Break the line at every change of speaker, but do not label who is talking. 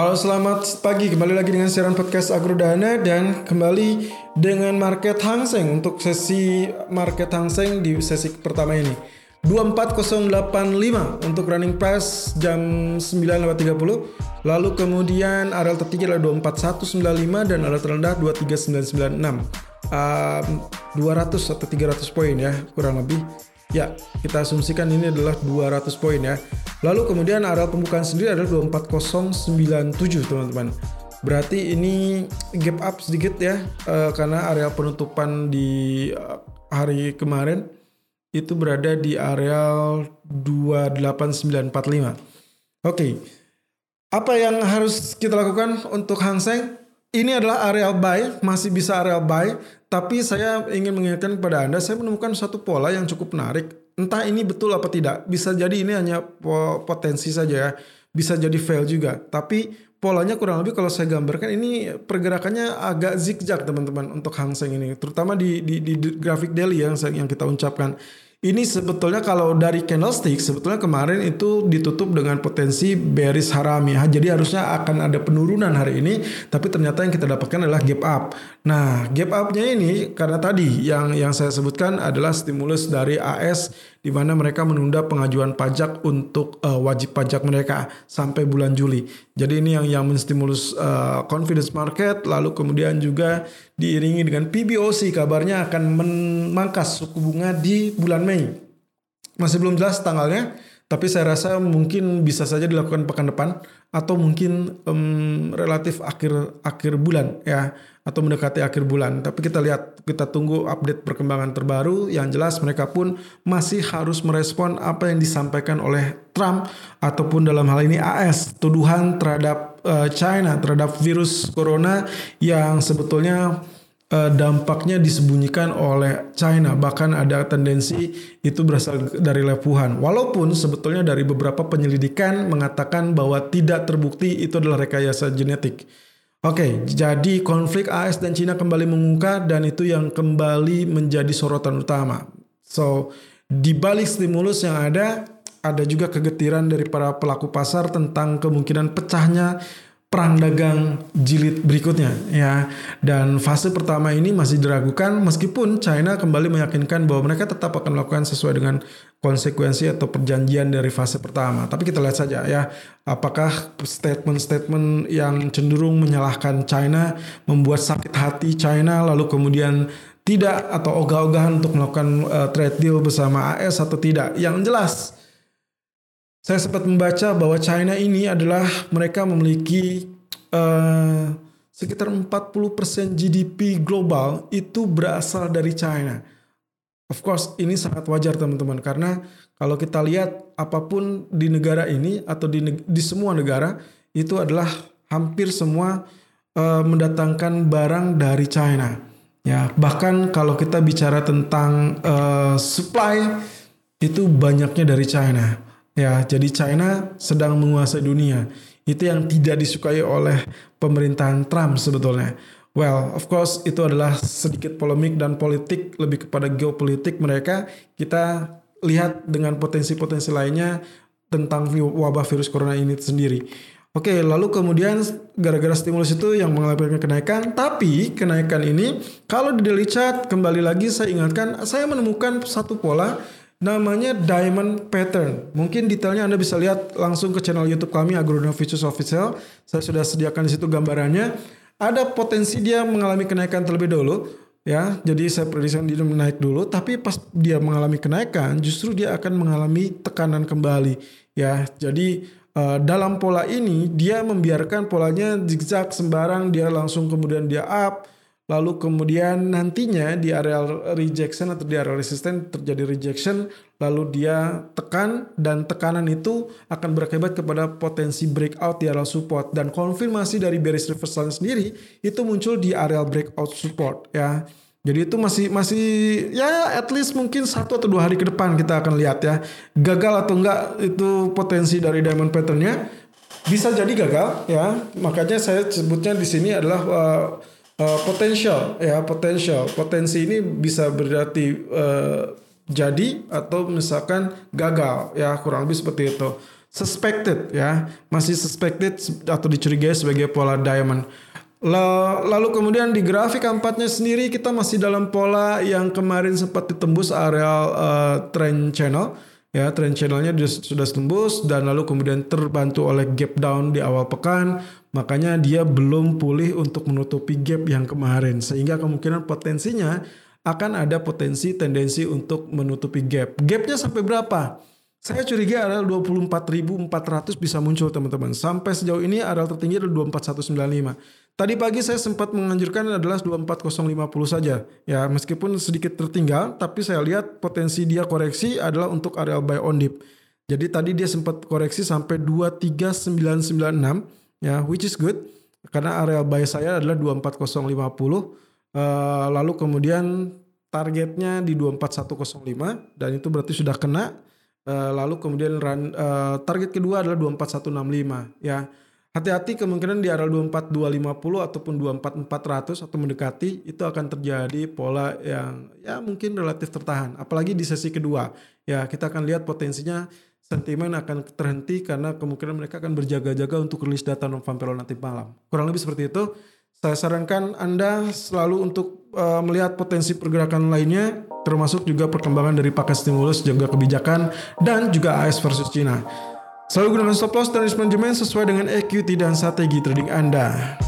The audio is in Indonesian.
Halo selamat pagi. Kembali lagi dengan siaran podcast Agrodana dan kembali dengan market Hang Seng untuk sesi market Hang Seng di sesi pertama ini. 24085 untuk running price jam 9.30 lalu kemudian area tertinggi adalah 24195 dan area terendah 23996 um, 200 atau 300 poin ya kurang lebih Ya, kita asumsikan ini adalah 200 poin ya. Lalu kemudian area pembukaan sendiri adalah 24097 teman-teman. Berarti ini gap up sedikit ya uh, karena area penutupan di uh, hari kemarin itu berada di area 28945. Oke. Okay. Apa yang harus kita lakukan untuk Hang Seng? Ini adalah area buy, masih bisa area buy, tapi saya ingin mengingatkan kepada Anda, saya menemukan satu pola yang cukup menarik. Entah ini betul apa tidak. Bisa jadi ini hanya potensi saja ya. Bisa jadi fail juga. Tapi polanya kurang lebih kalau saya gambarkan ini pergerakannya agak zigzag teman-teman untuk Hang Seng ini. Terutama di, di, di grafik daily yang, yang kita ucapkan. Ini sebetulnya kalau dari candlestick sebetulnya kemarin itu ditutup dengan potensi bearish haram ya. Jadi harusnya akan ada penurunan hari ini, tapi ternyata yang kita dapatkan adalah gap up. Nah, gap up-nya ini karena tadi yang yang saya sebutkan adalah stimulus dari AS di mana mereka menunda pengajuan pajak untuk uh, wajib pajak mereka sampai bulan Juli. Jadi ini yang yang menstimulus uh, confidence market lalu kemudian juga diiringi dengan PBOC kabarnya akan memangkas suku bunga di bulan Mei. Masih belum jelas tanggalnya, tapi saya rasa mungkin bisa saja dilakukan pekan depan atau mungkin um, relatif akhir akhir bulan ya atau mendekati akhir bulan. Tapi kita lihat, kita tunggu update perkembangan terbaru. Yang jelas mereka pun masih harus merespon apa yang disampaikan oleh Trump ataupun dalam hal ini AS, tuduhan terhadap uh, China, terhadap virus corona yang sebetulnya uh, dampaknya disembunyikan oleh China. Bahkan ada tendensi itu berasal dari lepuhan. Walaupun sebetulnya dari beberapa penyelidikan mengatakan bahwa tidak terbukti itu adalah rekayasa genetik. Oke, jadi konflik AS dan Cina kembali mengungkap dan itu yang kembali menjadi sorotan utama. So, di balik stimulus yang ada, ada juga kegetiran dari para pelaku pasar tentang kemungkinan pecahnya perang dagang jilid berikutnya ya. Dan fase pertama ini masih diragukan meskipun China kembali meyakinkan bahwa mereka tetap akan melakukan sesuai dengan konsekuensi atau perjanjian dari fase pertama. Tapi kita lihat saja ya, apakah statement-statement yang cenderung menyalahkan China membuat sakit hati China lalu kemudian tidak atau ogah-ogahan untuk melakukan uh, trade deal bersama AS atau tidak. Yang jelas saya sempat membaca bahwa China ini adalah mereka memiliki uh, sekitar 40% GDP global itu berasal dari China. Of course ini sangat wajar teman-teman karena kalau kita lihat apa pun di negara ini atau di di semua negara itu adalah hampir semua uh, mendatangkan barang dari China. Ya, bahkan kalau kita bicara tentang uh, supply itu banyaknya dari China. Ya, jadi China sedang menguasai dunia. Itu yang tidak disukai oleh pemerintahan Trump sebetulnya. Well, of course itu adalah sedikit polemik dan politik lebih kepada geopolitik mereka. Kita lihat dengan potensi-potensi lainnya tentang wabah virus corona ini sendiri. Oke, lalu kemudian gara-gara stimulus itu yang mengalami kenaikan, tapi kenaikan ini kalau di kembali lagi saya ingatkan, saya menemukan satu pola namanya diamond pattern. Mungkin detailnya Anda bisa lihat langsung ke channel YouTube kami Agronom Futures Official. Saya sudah sediakan di situ gambarannya. Ada potensi dia mengalami kenaikan terlebih dahulu ya. Jadi saya prediksikan dia menaik dulu, tapi pas dia mengalami kenaikan justru dia akan mengalami tekanan kembali ya. Jadi uh, dalam pola ini dia membiarkan polanya zigzag sembarang dia langsung kemudian dia up lalu kemudian nantinya di area rejection atau di area resisten terjadi rejection lalu dia tekan dan tekanan itu akan berakibat kepada potensi breakout di area support. Dan konfirmasi dari bearish reversal sendiri itu muncul di area breakout support ya. Jadi itu masih masih ya at least mungkin satu atau dua hari ke depan kita akan lihat ya. Gagal atau enggak itu potensi dari diamond patternnya bisa jadi gagal ya. Makanya saya sebutnya di sini adalah uh, uh, potensial ya potensial potensi ini bisa berarti uh, jadi atau misalkan gagal. Ya kurang lebih seperti itu. Suspected ya, masih suspected atau dicurigai sebagai pola diamond. Lalu kemudian di grafik keempatnya sendiri kita masih dalam pola yang kemarin sempat ditembus areal uh, trend channel ya trend channelnya sudah tembus dan lalu kemudian terbantu oleh gap down di awal pekan makanya dia belum pulih untuk menutupi gap yang kemarin sehingga kemungkinan potensinya akan ada potensi tendensi untuk menutupi gap gapnya sampai berapa saya curiga areal 24.400 bisa muncul teman-teman. Sampai sejauh ini areal tertinggi adalah 24195. Tadi pagi saya sempat menganjurkan adalah 24050 saja. Ya, meskipun sedikit tertinggal, tapi saya lihat potensi dia koreksi adalah untuk areal buy on dip. Jadi tadi dia sempat koreksi sampai 23996 ya, which is good karena areal buy saya adalah 24050. Uh, eh, lalu kemudian targetnya di 24105 dan itu berarti sudah kena Uh, lalu kemudian uh, target kedua adalah 24165 ya. Hati-hati kemungkinan di area 24250 ataupun 24400 atau mendekati itu akan terjadi pola yang ya mungkin relatif tertahan apalagi di sesi kedua. Ya, kita akan lihat potensinya sentimen akan terhenti karena kemungkinan mereka akan berjaga-jaga untuk rilis data non farm nanti malam. Kurang lebih seperti itu. Saya sarankan Anda selalu untuk uh, melihat potensi pergerakan lainnya, termasuk juga perkembangan dari paket stimulus, juga kebijakan, dan juga AS versus China. Selalu gunakan stop loss dan risk management sesuai dengan equity dan strategi trading Anda.